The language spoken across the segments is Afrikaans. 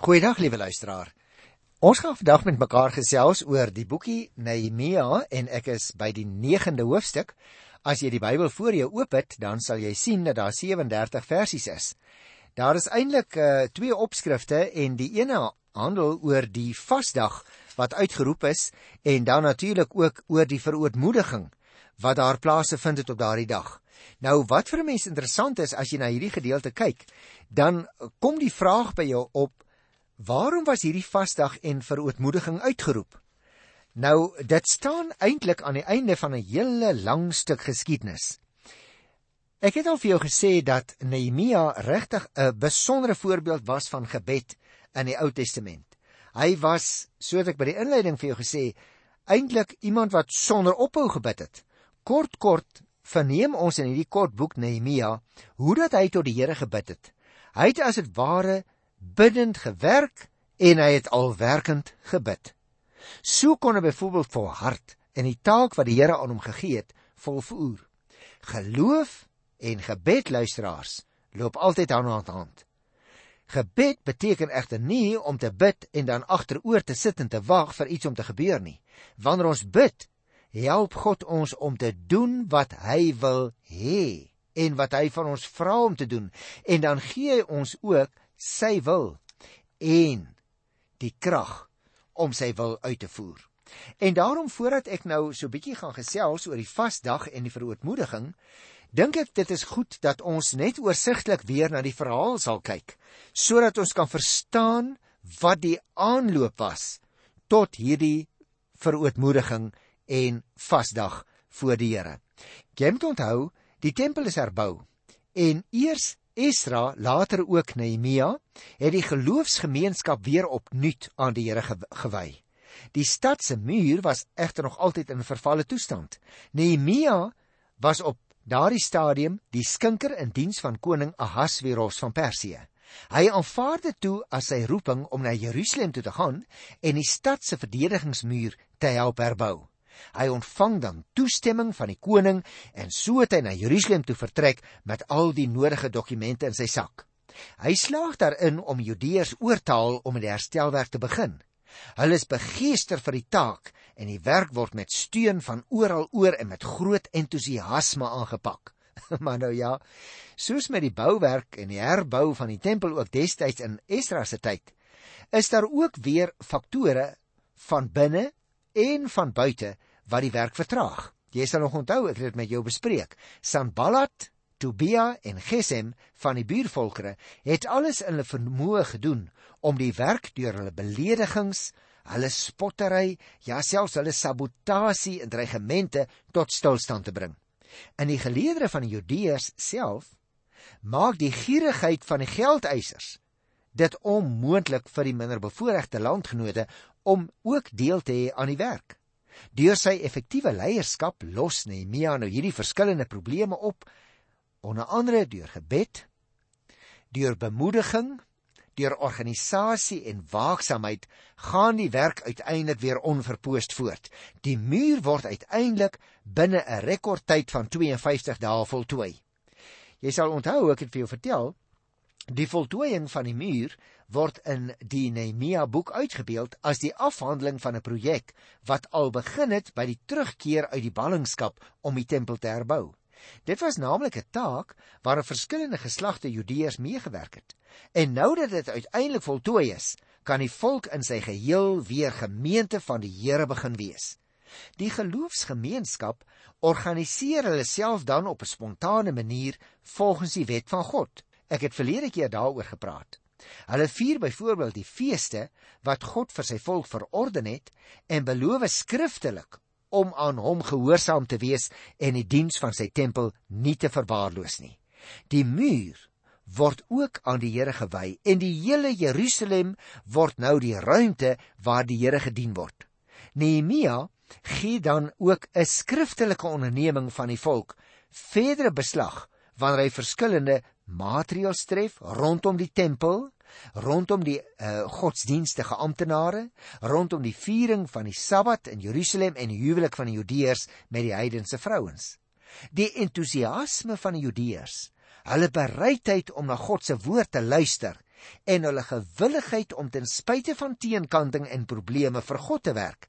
Goeiedag liewe luisteraar. Ons gaan vandag met mekaar gesels oor die boekie Nehemia en ek is by die 9de hoofstuk. As jy die Bybel voor jou oop het, dan sal jy sien dat daar 37 versies is. Daar is eintlik uh, twee opskrifte en die ene handel oor die vasdag wat uitgeroep is en dan natuurlik ook oor die verootmoediging wat daar plase vind het op daardie dag. Nou wat vir 'n mens interessant is as jy na hierdie gedeelte kyk, dan kom die vraag by jou op Waarom was hierdie vasdag en verootmoediging uitgeroep? Nou, dit staan eintlik aan die einde van 'n hele lang stuk geskiedenis. Ek het al vir jou gesê dat Nehemia regtig 'n besondere voorbeeld was van gebed in die Ou Testament. Hy was, soos ek by die inleiding vir jou gesê, eintlik iemand wat sonder ophou gebid het. Kort kort verneem ons in hierdie kort boek Nehemia hoe dat hy tot die Here gebid het. Hy het as dit ware bidend gewerk en hy het al werkend gebid. So kon hy byvoorbeeld volhard en die taak wat die Here aan hom gegee het volvoer. Geloof en gebed luisteraars loop altyd hand aan hand. Gebed beteken egter nie om te bid en dan agteroor te sit en te wag vir iets om te gebeur nie. Wanneer ons bid, help God ons om te doen wat hy wil hê en wat hy van ons vra om te doen en dan gee hy ons ook sy wil en die krag om sy wil uit te voer. En daarom voordat ek nou so bietjie gaan gesels oor die vasdag en die verootmoediging, dink ek dit is goed dat ons net oorsigtelik weer na die verhaal sal kyk, sodat ons kan verstaan wat die aanloop was tot hierdie verootmoediging en vasdag voor die Here. Jy moet onthou, die tempel is herbou en eers Esra, later ook Nehemia, het die geloofsgemeenskap weer opnuut aan die Here gewy. Die stad se muur was egter nog altyd in vervalle toestand. Nehemia was op daardie stadium die skinker in diens van koning Ahasveros van Persië. Hy aanvaar dit toe as sy roeping om na Jerusalem toe te gaan en die stad se verdedigingsmuur te help herbou. Hy ontvang dan toestemming van die koning en so het hy na Jerusalem toe vertrek met al die nodige dokumente in sy sak. Hy slaag daarin om Judeërs oor te haal om met die herstelwerk te begin. Hulle is begeester vir die taak en die werk word met steun van oral oor en met groot entoesiasme aangepak. maar nou ja, soos met die bouwerk en die herbou van die tempel ook destyds in Esdra se tyd, is daar ook weer faktore van binne en van buite wat die werk vertraag. Jy sal nog onthou ek het dit met jou bespreek. Sanballat, Tobia en Gesem van die buurvolkere het alles in hulle vermoë gedoen om die werk deur hulle beledigings, hulle spottery, ja selfs hulle sabotasie en dreigemente tot stilstand te bring. In die geleedere van die Judeërs self maak die gierigheid van die geldeisers dit onmoontlik vir die minderbevoorregte landgenote om ook deel te hê aan die werk. Deur sy effektiewe leierskap los Nehemia nou hierdie verskillende probleme op, onder andere deur gebed, deur bemoediging, deur organisasie en waaksaamheid gaan die werk uiteindelik weer onverpoost voort. Die muur word uiteindelik binne 'n rekordtyd van 52 dae voltooi. Jy sal onthou ek het vir jou vertel Die voltooiing van die muur word in die Nehemia boek uitgebeeld as die afhandeling van 'n projek wat al begin het by die terugkeer uit die ballingskap om die tempel te herbou. Dit was naamlik 'n taak waar verskillende geslagte Judeërs meegewerk het. En nou dat dit uiteindelik voltooi is, kan die volk in sy geheel weer gemeente van die Here begin wees. Die geloofsgemeenskap organiseer hulle self dan op 'n spontane manier volgens die wet van God. Ek het verlede keer daaroor gepraat. Hulle vier byvoorbeeld die feeste wat God vir sy volk verorden het en beloof skriftelik om aan hom gehoorsaam te wees en die diens van sy tempel nie te verwaarloos nie. Die muur word ook aan die Here gewy en die hele Jerusalem word nou die ruimte waar die Here gedien word. Nehemia gee dan ook 'n skriftelike onderneming van die volk verdere beslag wanneer hy verskillende maatreëls tref rondom die tempel, rondom die uh, godsdienstige amptenare, rondom die viering van die Sabbat in Jerusalem en die huwelik van die Judeërs met die heidense vrouens. Die entoesiasme van die Judeërs, hulle bereidheid om na God se woord te luister en hulle gewilligheid om ten spyte van teenkanting en probleme vir God te werk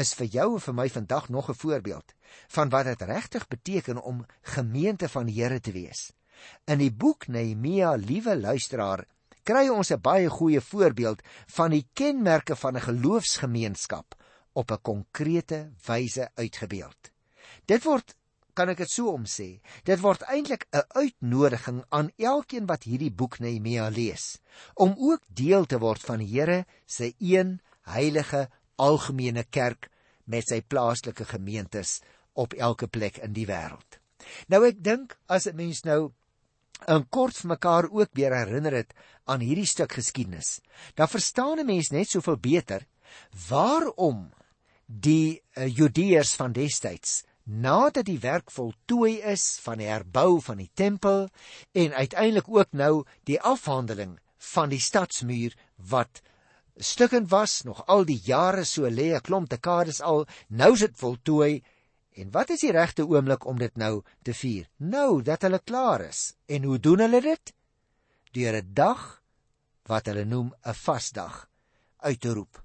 is vir jou en vir my vandag nog 'n voorbeeld van wat dit regtig beteken om gemeente van die Here te wees. In die boek Nehemia, liewe luisteraar, kry ons 'n baie goeie voorbeeld van die kenmerke van 'n geloofsgemeenskap op 'n konkrete wyse uitgebeeld. Dit word kan ek dit so omsê. Dit word eintlik 'n uitnodiging aan elkeen wat hierdie boek Nehemia lees om ook deel te word van die Here se een heilige algemene kerk met sy plaaslike gemeentes op elke plek in die wêreld. Nou ek dink as 'n mens nou in kort vir mekaar ook weer herinner het aan hierdie stuk geskiedenis, dan verstaan 'n mens net soveel beter waarom die uh, Judeërs van destyds nadat die werk voltooi is van die herbou van die tempel en uiteindelik ook nou die afhandeling van die stadsmuur wat stukkend was nog al die jare so lê 'n klomp dekades al nou is dit voltooi en wat is die regte oomblik om dit nou te vier nou dat hulle klaar is en hoe doen hulle dit deur 'n dag wat hulle noem 'n vasdag uit te roep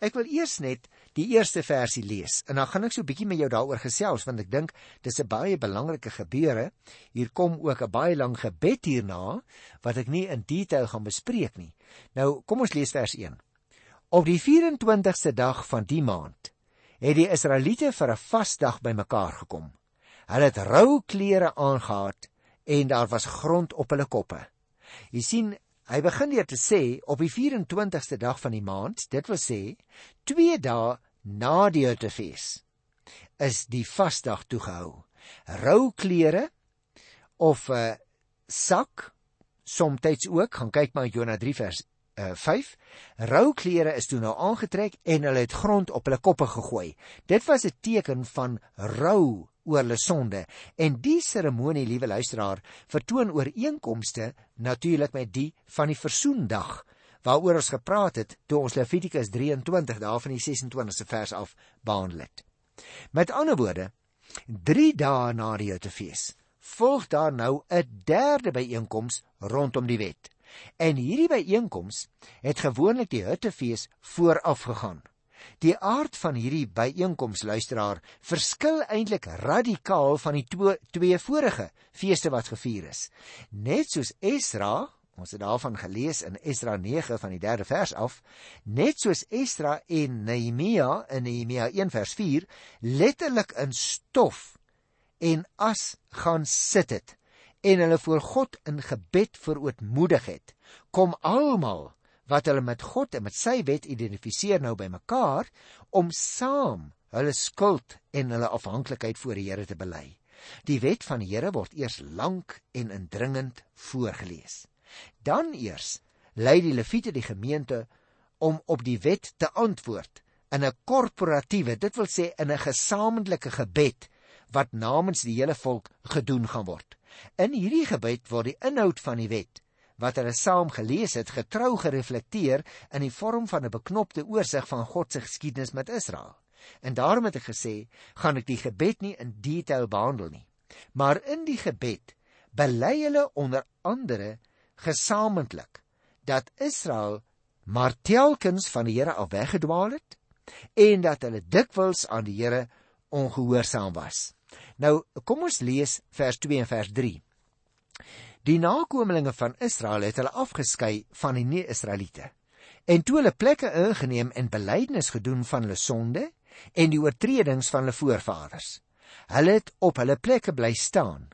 ek wil eers net die eerste versie lees. En dan gaan ek so 'n bietjie met jou daaroor gesels want ek dink dis 'n baie belangrike gebeure. Hier kom ook 'n baie lang gebed hierna wat ek nie in detail gaan bespreek nie. Nou, kom ons lees vers 1. Op die 24ste dag van die maand het die Israeliete vir 'n vasdag bymekaar gekom. Hulle het rou klere aangetree en daar was grond op hulle koppe. Jy sien, Hy begin deur te sê op die 24ste dag van die maand, dit wil sê 2 dae na die Houtefees, is die vasdag toegehou. Rou klere of 'n uh, sak, soms ook, gaan kyk maar Jona 3 vers uh, 5. Rou klere is toe nou aangetrek en hulle het grond op hulle koppe gegooi. Dit was 'n teken van rou oor hulle sonde en die seremonie liewe luisteraar vertoon ooreenkomste natuurlik met die van die versoendag waaroor ons gepraat het toe ons Levitikus 23 daarvan die 26ste vers af behandel het. Met ander woorde, 3 dae na die Joutefees volg daar nou 'n derde byeenkoms rondom die wet. En hierdie byeenkoms het gewoonlik die Hittefees vooraf gegaan. Die aard van hierdie byeenkoms luisteraar verskil eintlik radikaal van die twee, twee vorige feeste wat gevier is. Net soos Esra, ons het daarvan gelees in Esra 9 van die 3de vers af, net soos Esra en Nehemia in Nehemia 1 vers 4 letterlik in stof en as gaan sit het en hulle voor God in gebed verootmoedig het, kom almal wat hulle met God en met sy wet identifiseer nou bymekaar om saam hulle skuld en hulle afhanklikheid voor die Here te bely. Die wet van die Here word eers lank en indringend voorgeles. Dan eers lei die leviete die gemeente om op die wet te antwoord in 'n korporatiewe, dit wil sê in 'n gesamentlike gebed wat namens die hele volk gedoen gaan word. In hierdie gebed word die inhoud van die wet wat hulle saam gelees het, getrou gereflekteer in die vorm van 'n beknopte oorsig van God se geskiedenis met Israel. En daarom het ek gesê, gaan ek die gebed nie in detail behandel nie. Maar in die gebed bely hulle onder andere gesamentlik dat Israel maar telkens van die Here af weggedwaal het en dat hulle dikwels aan die Here ongehoorsaam was. Nou, kom ons lees vers 2 en vers Die nakommelinge van Israel het hulle afgeskei van die nie-Israeliete. En toe hulle plekke ingeneem en belydenis gedoen van hulle sonde en die oortredings van hulle voorvaders. Hulle het op hulle plekke bly staan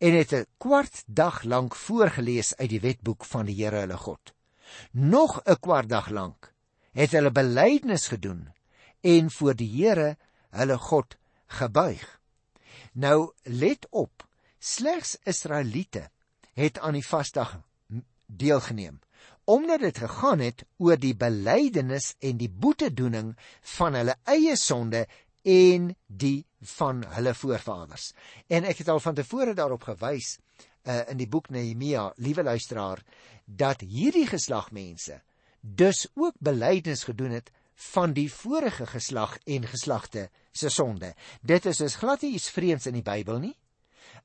en het 'n kwart dag lank voorgeles uit die wetboek van die Here hulle God. Nog 'n kwart dag lank het hulle belydenis gedoen en voor die Here hulle God gebuig. Nou let op, slegs Israeliete het aan die vasdag deelgeneem omdat dit gegaan het oor die belydenis en die boetedoening van hulle eie sonde en die van hulle voorvaders. En ek het al van tevore daarop gewys uh, in die boek Nehemia, liewe luisteraar, dat hierdie geslag mense dus ook belydenis gedoen het van die vorige geslag en geslagte se sonde. Dit is dus glad nie iets vreemds in die Bybel nie.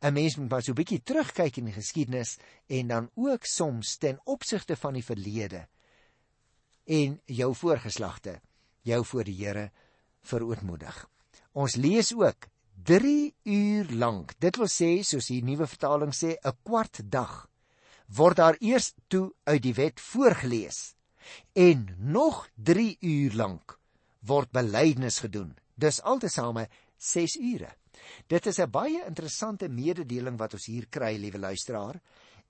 'n Mens moet maar so 'n bietjie terugkyk in die geskiedenis en dan ook soms ten opsigte van die verlede en jou voorgeslagte jou voor die Here verootmoedig. Ons lees ook 3 uur lank. Dit wil sê soos die nuwe vertaling sê 'n kwart dag word daar eers toe uit die wet voorgeles en nog 3 uur lank word belydenis gedoen. Dis altesaame 6 ure. Dit is 'n baie interessante mededeling wat ons hier kry, liewe luisteraar.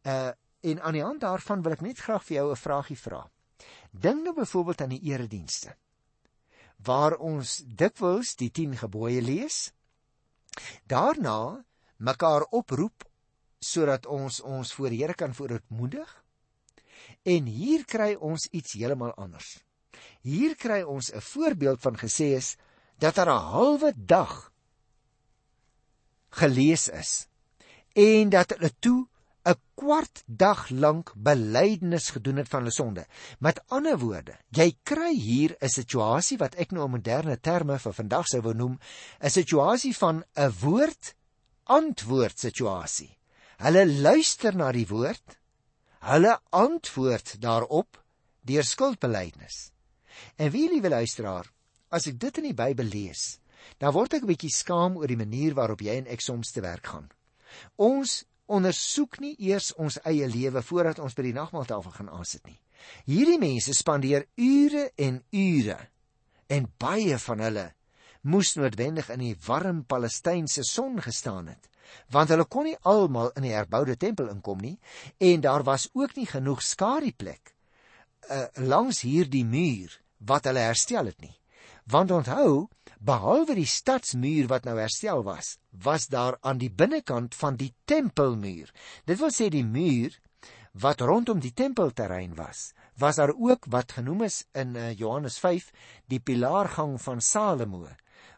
Uh en aan die hand daarvan wil ek net graag vir jou 'n vraagie vra. Dink nou byvoorbeeld aan die eredienste waar ons dikwels die 10 gebooie lees. Daarna mekaar oproep sodat ons ons voor Here kan voorootmoedig. En hier kry ons iets heeltemal anders. Hier kry ons 'n voorbeeld van gesê is dat daar 'n halwe dag gelees is en dat hulle toe 'n kwart dag lank belydenis gedoen het van hulle sonde. Met ander woorde, jy kry hier 'n situasie wat ek nou 'n moderne terme vir vandag sou wou noem, 'n situasie van 'n woord antwoord situasie. Hulle luister na die woord, hulle antwoord daarop deur skuldbelydenis. En wie liewe luisteraar, as ek dit in die Bybel lees, dan word ek 'n bietjie skaam oor die manier waarop jy en ek soms te werk gaan. Ons ondersoek nie eers ons eie lewe voordat ons by die nagmaaltafel gaan aansit nie. Hierdie mense spandeer ure en ure en baie van hulle moes noodwendig in die warm Palestynse son gestaan het want hulle kon nie almal in die herboude tempel inkom nie en daar was ook nie genoeg skariplek uh, langs hierdie muur wat hulle herstel het nie. Want onthou behalwe die stadsmuur wat nou herstel was was daar aan die binnekant van die tempelmuur. Dit wil sê die muur wat rondom die tempelterrein was was daar ook wat genoem is in uh, Johannes 5 die pilaargang van Salomo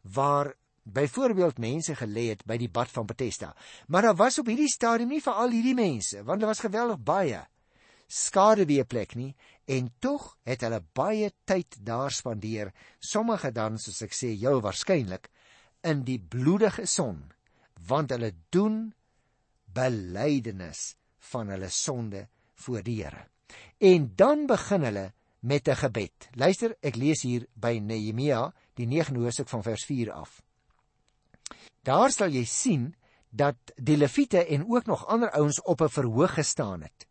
waar byvoorbeeld mense gelê het by die bad van Bethesda. Maar daar was op hierdie stadium nie vir al hierdie mense, want daar was geweldig baie skaduwee plek nie en tog het hulle baie tyd daar spandeer, sommige dan soos ek sê heel waarskynlik in die bloedige son, want hulle doen belydenis van hulle sonde voor die Here. En dan begin hulle met 'n gebed. Luister, ek lees hier by Nehemia, die 9de hoofstuk van vers 4 af. Daar sal jy sien dat die leviete en ook nog ander ouens op 'n verhoog gestaan het.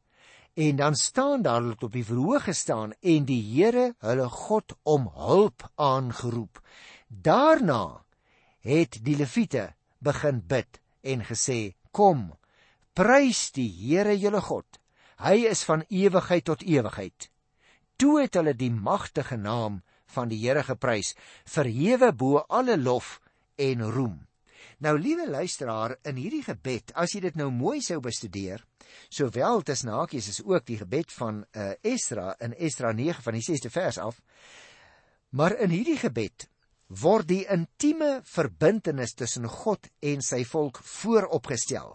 En dan staan daar hulle op die verhoog gestaan en die Here, hulle God, om hulp aangeroep. Daarna het die leviete begin bid en gesê: "Kom, prys die Here julle God. Hy is van ewigheid tot ewigheid." Toe het hulle die magtige naam van die Here geprys, verhewe bo alle lof en roem. Nou liewe luisteraar, in hierdie gebed, as jy dit nou mooi sou bestudeer, sowel tussen hakies is ook die gebed van uh, Esra in Esra 9 van die 6de vers af. Maar in hierdie gebed word die intieme verbintenis tussen God en sy volk vooropgestel.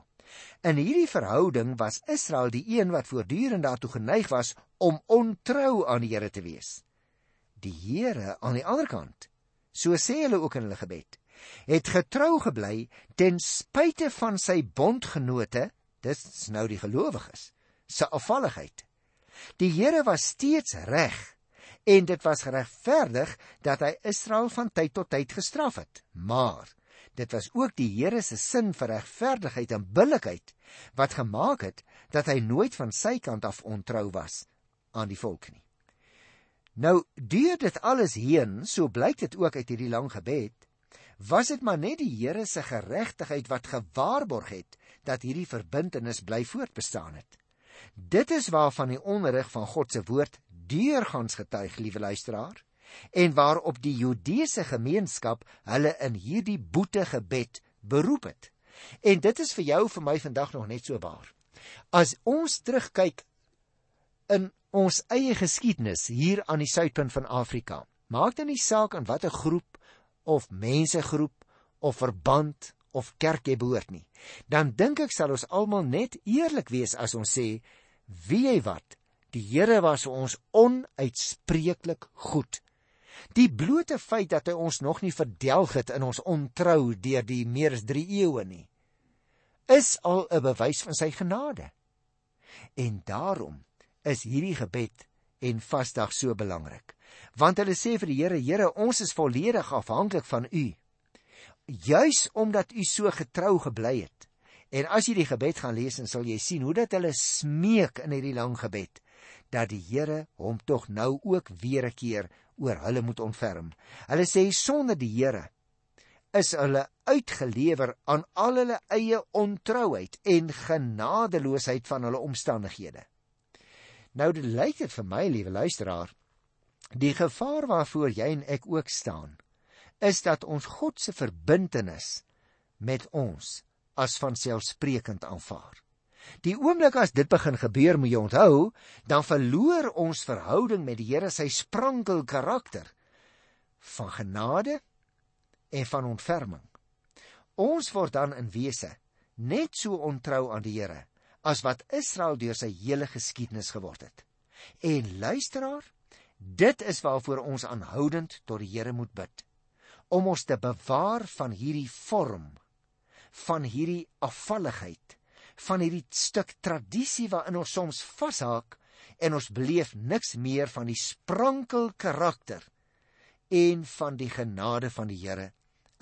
In hierdie verhouding was Israel die een wat voortdurend daartoe geneig was om ontrou aan die Here te wees. Die Here aan die ander kant, so sê hulle ook in hulle gebed, het getrou gebly ten spyte van sy bondgenote, dis nou die gelowiges, se afvalligheid. Die Here was steeds reg en dit was geregverdig dat hy Israel van tyd tot tyd gestraf het. Maar dit was ook die Here se sin vir regverdigheid en billikheid wat gemaak het dat hy nooit van sy kant af ontrou was aan die volk nie. Nou, deur dit alles heen, so blyk dit ook uit hierdie lang gebed, was dit maar net die Here se geregtigheid wat gewaarborg het dat hierdie verbintenis bly voortbestaan het. Dit is waarvan die onderrig van God se woord deurgangs getuig, liewe luisteraar, en waarop die Judeese gemeenskap hulle in hierdie boete gebed beroep het. En dit is vir jou vir my vandag nog net so waar. As ons terugkyk in ons eie geskiedenis hier aan die suidpunt van Afrika, maak dit nie saak aan watter groep of mensegroep of verband of kerk jy behoort nie, dan dink ek sal ons almal net eerlik wees as ons sê, wie jy wat, die Here was vir ons onuitspreeklik goed. Die blote feit dat hy ons nog nie verdelg het in ons ontrou deur die meer as 3 eeue nie, is al 'n bewys van sy genade. En daarom is hierdie gebed en vasdag so belangrik. Want hulle sê vir die Here, Here, ons is volledig afhanklik van U. Juis omdat U so getrou gebly het. En as jy die gebed gaan lees, dan sal jy sien hoe dat hulle smeek in hierdie lang gebed dat die Here hom tog nou ook weer 'n keer oor hulle moet ontferm. Hulle sê sonder die Here is hulle uitgelewer aan al hulle eie ontrouheid en genadeloosheid van hulle omstandighede. Nou dit lyk dit vir my, liewe luisteraar, die gevaar waarvoor jy en ek ook staan, is dat ons God se verbintenis met ons as van selfsprekend aanvaar. Die oomblik as dit begin gebeur, moet jy onthou, dan verloor ons verhouding met die Here sy sprankel karakter van genade en van ontferming. Ons word dan in wese net so ontrou aan die Here as wat Israel deur sy hele geskiedenis geword het. En luisteraar, dit is waarvoor ons aanhoudend tot die Here moet bid om ons te bewaar van hierdie vorm van hierdie afvalligheid van hierdie stuk tradisie waarin ons soms vashaak en ons beleef niks meer van die sprankel karakter en van die genade van die Here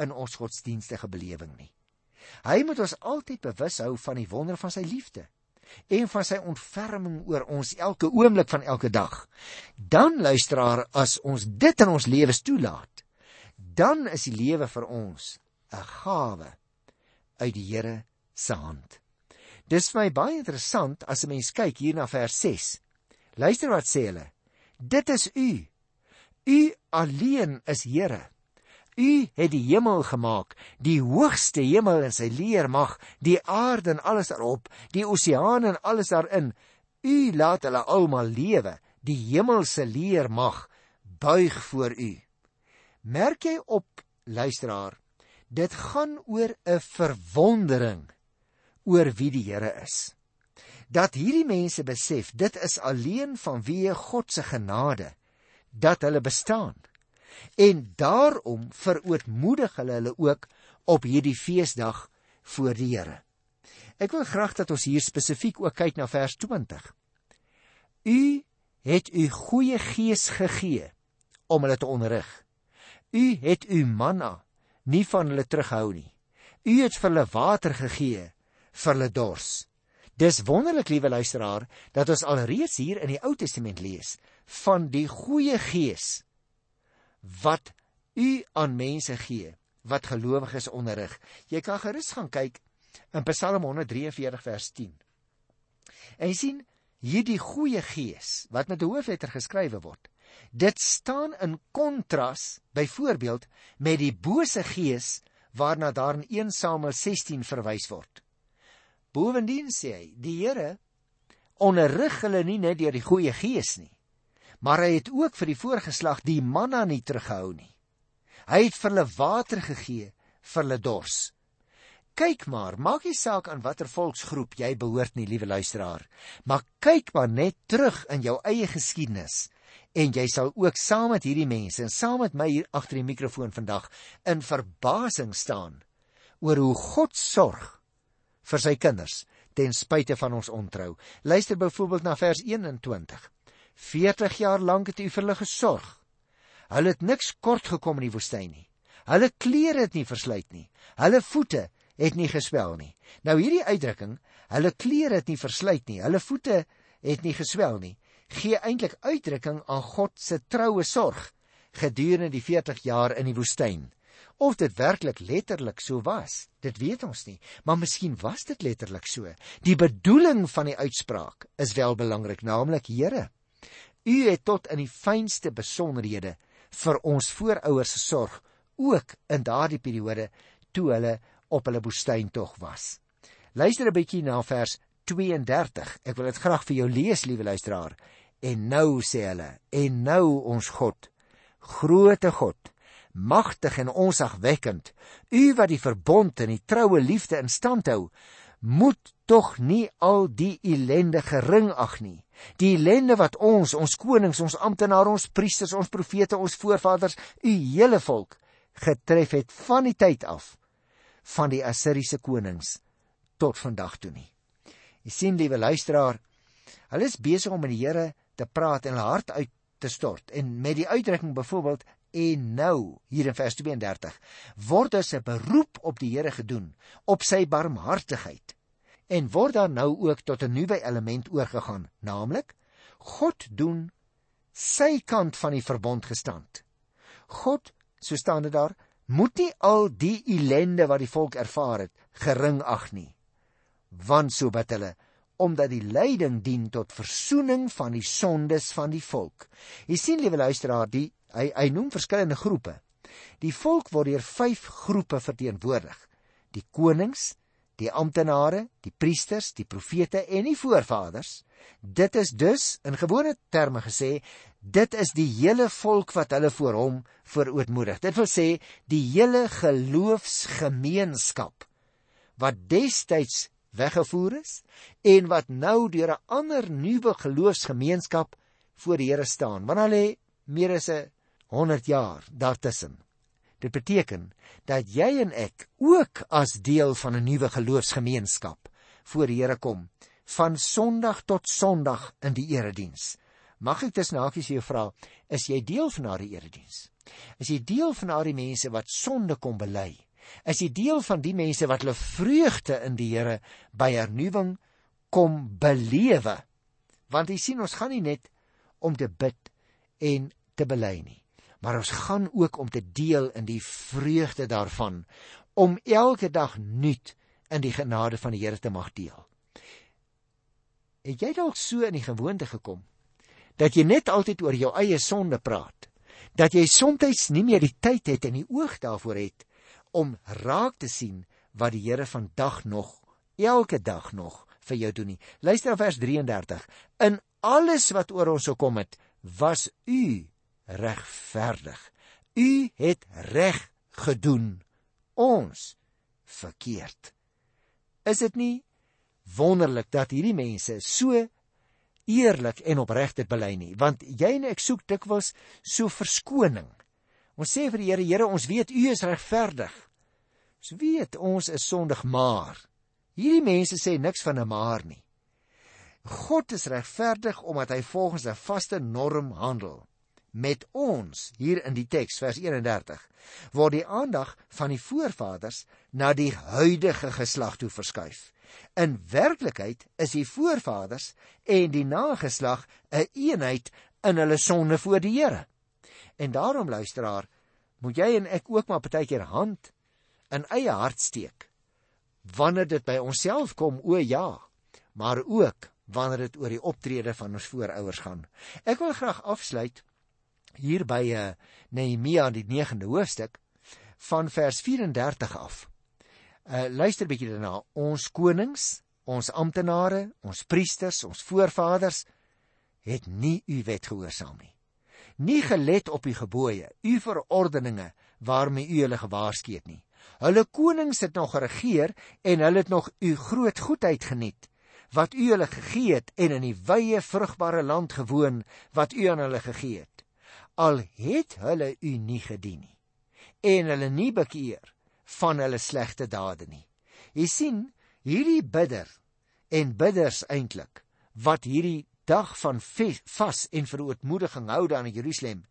in ons godsdienstige belewing nie. Hy moet ons altyd bewus hou van die wonder van sy liefde en van sy ontferming oor ons elke oomblik van elke dag. Dan luisteraar, as ons dit in ons lewens toelaat, dan is die lewe vir ons 'n gawe uit die Here se hand. Dis vir my baie interessant as 'n mens kyk hier na vers 6. Luister wat sê hulle. Dit is u. U alleen is Here. U het die hemel gemaak, die hoogste hemel en sy leermag, die aarde en alles daarop, die oseaan en alles daarin. U laat hulle almal lewe. Die hemelse leermag buig voor u. Merk jy op, luisteraar, dit gaan oor 'n verwondering oor wie die Here is. Dat hierdie mense besef dit is alleen vanweë God se genade dat hulle bestaan en daarom verootmoedig hulle hulle ook op hierdie feesdag voor die Here. Ek wil graag dat ons hier spesifiek ook kyk na vers 20. U het u goeie gees gegee om hulle te onderrig. U het u manna nie van hulle terughou nie. U het vir hulle water gegee vir hulle dors. Dis wonderlik, liewe luisteraar, dat ons alreeds hier in die Ou Testament lees van die goeie gees wat u aan mense gee wat gelowiges onderrig. Jy kan gerus gaan kyk in Psalm 143 vers 10. En jy sien hierdie goeie gees wat met 'n hoofletter geskrywe word. Dit staan in kontras byvoorbeeld met die bose gees waarna daar in 1 Samuel 16 verwys word. Bovendien sê hy, die Here onderrig hulle nie net deur die goeie gees nie, maar hy het ook vir die voorgeslag die manna nie teruggehou nie. Hy het vir hulle water gegee vir hulle dors. Kyk maar, maak nie saak aan watter volksgroep jy behoort nie, liewe luisteraar, maar kyk maar net terug in jou eie geskiedenis en jy sal ook saam met hierdie mense en saam met my hier agter die mikrofoon vandag in verbasing staan oor hoe God sorg vir sy kinders ten spyte van ons ontrou. Luister byvoorbeeld na vers 21. 40 jaar lank het u vir hulle gesorg. Hulle het niks kort gekom in die woestyn nie. Hulle klere het nie versluit nie. Hulle voete het nie geswel nie. Nou hierdie uitdrukking, hulle klere het nie versluit nie. Hulle voete het nie geswel nie. Gee eintlik uitdrukking aan God se troue sorg gedurende die 40 jaar in die woestyn. Of dit werklik letterlik so was, dit weet ons nie, maar miskien was dit letterlik so. Die bedoeling van die uitspraak is wel belangrik, naamlik Here, U het tot in die fynste besonderhede vir ons voorouers gesorg, ook in daardie periode toe hulle op hulle woestyntog was. Luister 'n bietjie na vers 32. Ek wil dit graag vir jou lees, liewe luisteraar. En nou sê hulle, en nou ons God, groote God, magtig en onsagwekkend, U wat die verbond en die troue liefde in stand hou, moet tog nie al die ellende gering ag nie. Die ellende wat ons, ons konings, ons amptenare, ons priesters, ons profete, ons voorvaders, u hele volk getref het van die tyd af van die Assiriese konings tot vandag toe nie. Jy sien liewe luisteraar, hulle is besig om met die Here te praat en hulle hart uit te stort en met die uitdrukking byvoorbeeld en nou hier in vers 32 word as 'n beroep op die Here gedoen op sy barmhartigheid en word daar nou ook tot 'n nuwe element oorgegaan naamlik God doen sy kant van die verbond gestand God so staan dit daar moet nie al die ellende wat die volk ervaar het gering ag nie want so wat hulle omdat die lyding dien tot verzoening van die sondes van die volk. Jy sien liewe luisteraar, die hy hy noem verskillende groepe. Die volk word deur 5 groepe verteenwoordig. Die konings, die amptenare, die priesters, die profete en die voorvaders. Dit is dus in gewone terme gesê, dit is die hele volk wat hulle voor hom verootmoedig. Dit wil sê die hele geloofsgemeenskap wat destyds weggevoer is en wat nou deur 'n ander nuwe geloofsgemeenskap voor die Here staan. Want hulle meer as 'n 100 jaar daartussen. Dit beteken dat jy en ek ook as deel van 'n nuwe geloofsgemeenskap voor die Here kom van Sondag tot Sondag in die erediens. Mag ek dus nakies jou vra, is jy deel van daardie erediens? Is jy deel van daardie mense wat sonde kom bely? is jy deel van die mense wat hulle vreugde in die Here by hernuwing kom belewe. Want jy sien ons gaan nie net om te bid en te bely nie, maar ons gaan ook om te deel in die vreugde daarvan om elke dag nuut in die genade van die Here te mag deel. Het jy dalk so in die gewoonte gekom dat jy net altyd oor jou eie sonde praat? Dat jy soms nie meer die tyd het en die oog daarvoor het om raak te sien wat die Here vandag nog elke dag nog vir jou doen nie. Luister na vers 33. In alles wat oor ons gekom het, was u regverdig. U het reg gedoen. Ons verkeerd. Is dit nie wonderlik dat hierdie mense so eerlik en opreg dit bely nie? Want jy en ek soek dikwels so verskoning. Ons sê vir die Here, Here, ons weet U is regverdig. Ons weet ons is sondig, maar hierdie mense sê niks van 'n maar nie. God is regverdig omdat hy volgens 'n vaste norm handel. Met ons hier in die teks vers 31 word die aandag van die voorvaders na die huidige geslag toe verskuif. In werklikheid is die voorvaders en die nageslag 'n een eenheid in hulle sonde voor die Here. En daarom luisteraar, moet jy en ek ook maar partykeer hand in eie hart steek. Wanneer dit by onsself kom, o ja, maar ook wanneer dit oor die optrede van ons voorouers gaan. Ek wil graag afsluit hier by uh, Nehemia die 9de hoofstuk van vers 34 af. Uh luister bietjie daarna. Ons konings, ons amptenare, ons priesters, ons voorvaders het nie u wet gehoorsaam nie nie gelet op die gebooie, u verordeninge waarmee u hulle gewaarsku het nie. Hulle konings het nog geregeer en hulle het nog u groot goedheid geniet wat u hulle gegee het en in die wye vrugbare land gewoon wat u aan hulle gegee het. Al het hulle u nie gedien nie en hulle nie bekeer van hulle slegte dade nie. Jy sien, hierdie bidder en bidders eintlik wat hierdie dag van vas en verootmoediging hou daar in Jerusalem.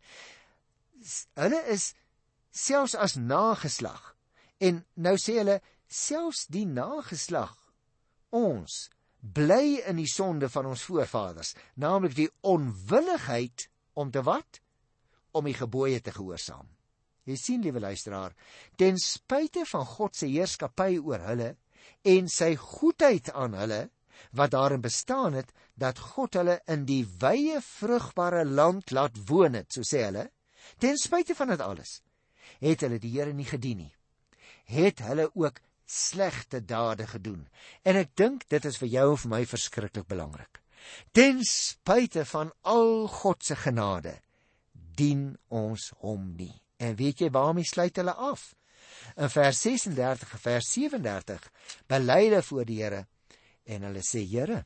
Hulle is selfs as nageslag. En nou sê hulle selfs die nageslag ons bly in die sonde van ons voorvaders, naamlik die onwilligheid om te wat? Om die gebooie te gehoorsaam. Jy sien liewe luisteraar, ten spyte van God se heerskappy oor hulle en sy goedheid aan hulle, wat daarin bestaan het dat God hulle in die wye vrugbare land laat woon het, so sê hulle. Ten spyte van dit alles, het hulle die Here nie gedien nie. Het hulle ook slegte dade gedoen. En ek dink dit is vir jou en vir my verskriklik belangrik. Ten spyte van al God se genade, dien ons hom nie. En weet jy waarmee sluit hulle af? In vers 36 en vers 37 bely hulle voor die Here en hulle sê Here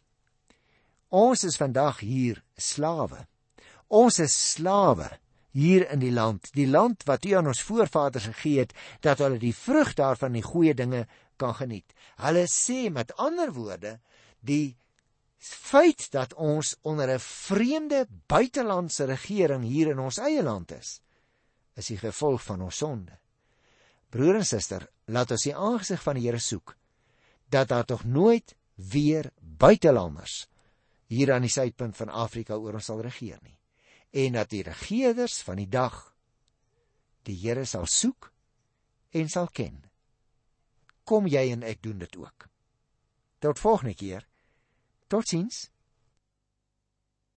ons is vandag hier slawe ons is slawe hier in die land, die land wat U aan ons voorvaders gegee het, dat hulle die vrug daarvan die goeie dinge kan geniet. Hulle sê met ander woorde, die feit dat ons onder 'n vreemde buitelandse regering hier in ons eie land is, is die gevolg van ons sonde. Broer en suster, laat ons die aangesig van die Here soek dat daar tog nooit weer buitelanders hier aan die suidpunt van Afrika oor ons sal regeer nie en dat die regerders van die dag die Here sal soek en sal ken. Kom jy en ek doen dit ook. Tot volgende keer. Tot ziens!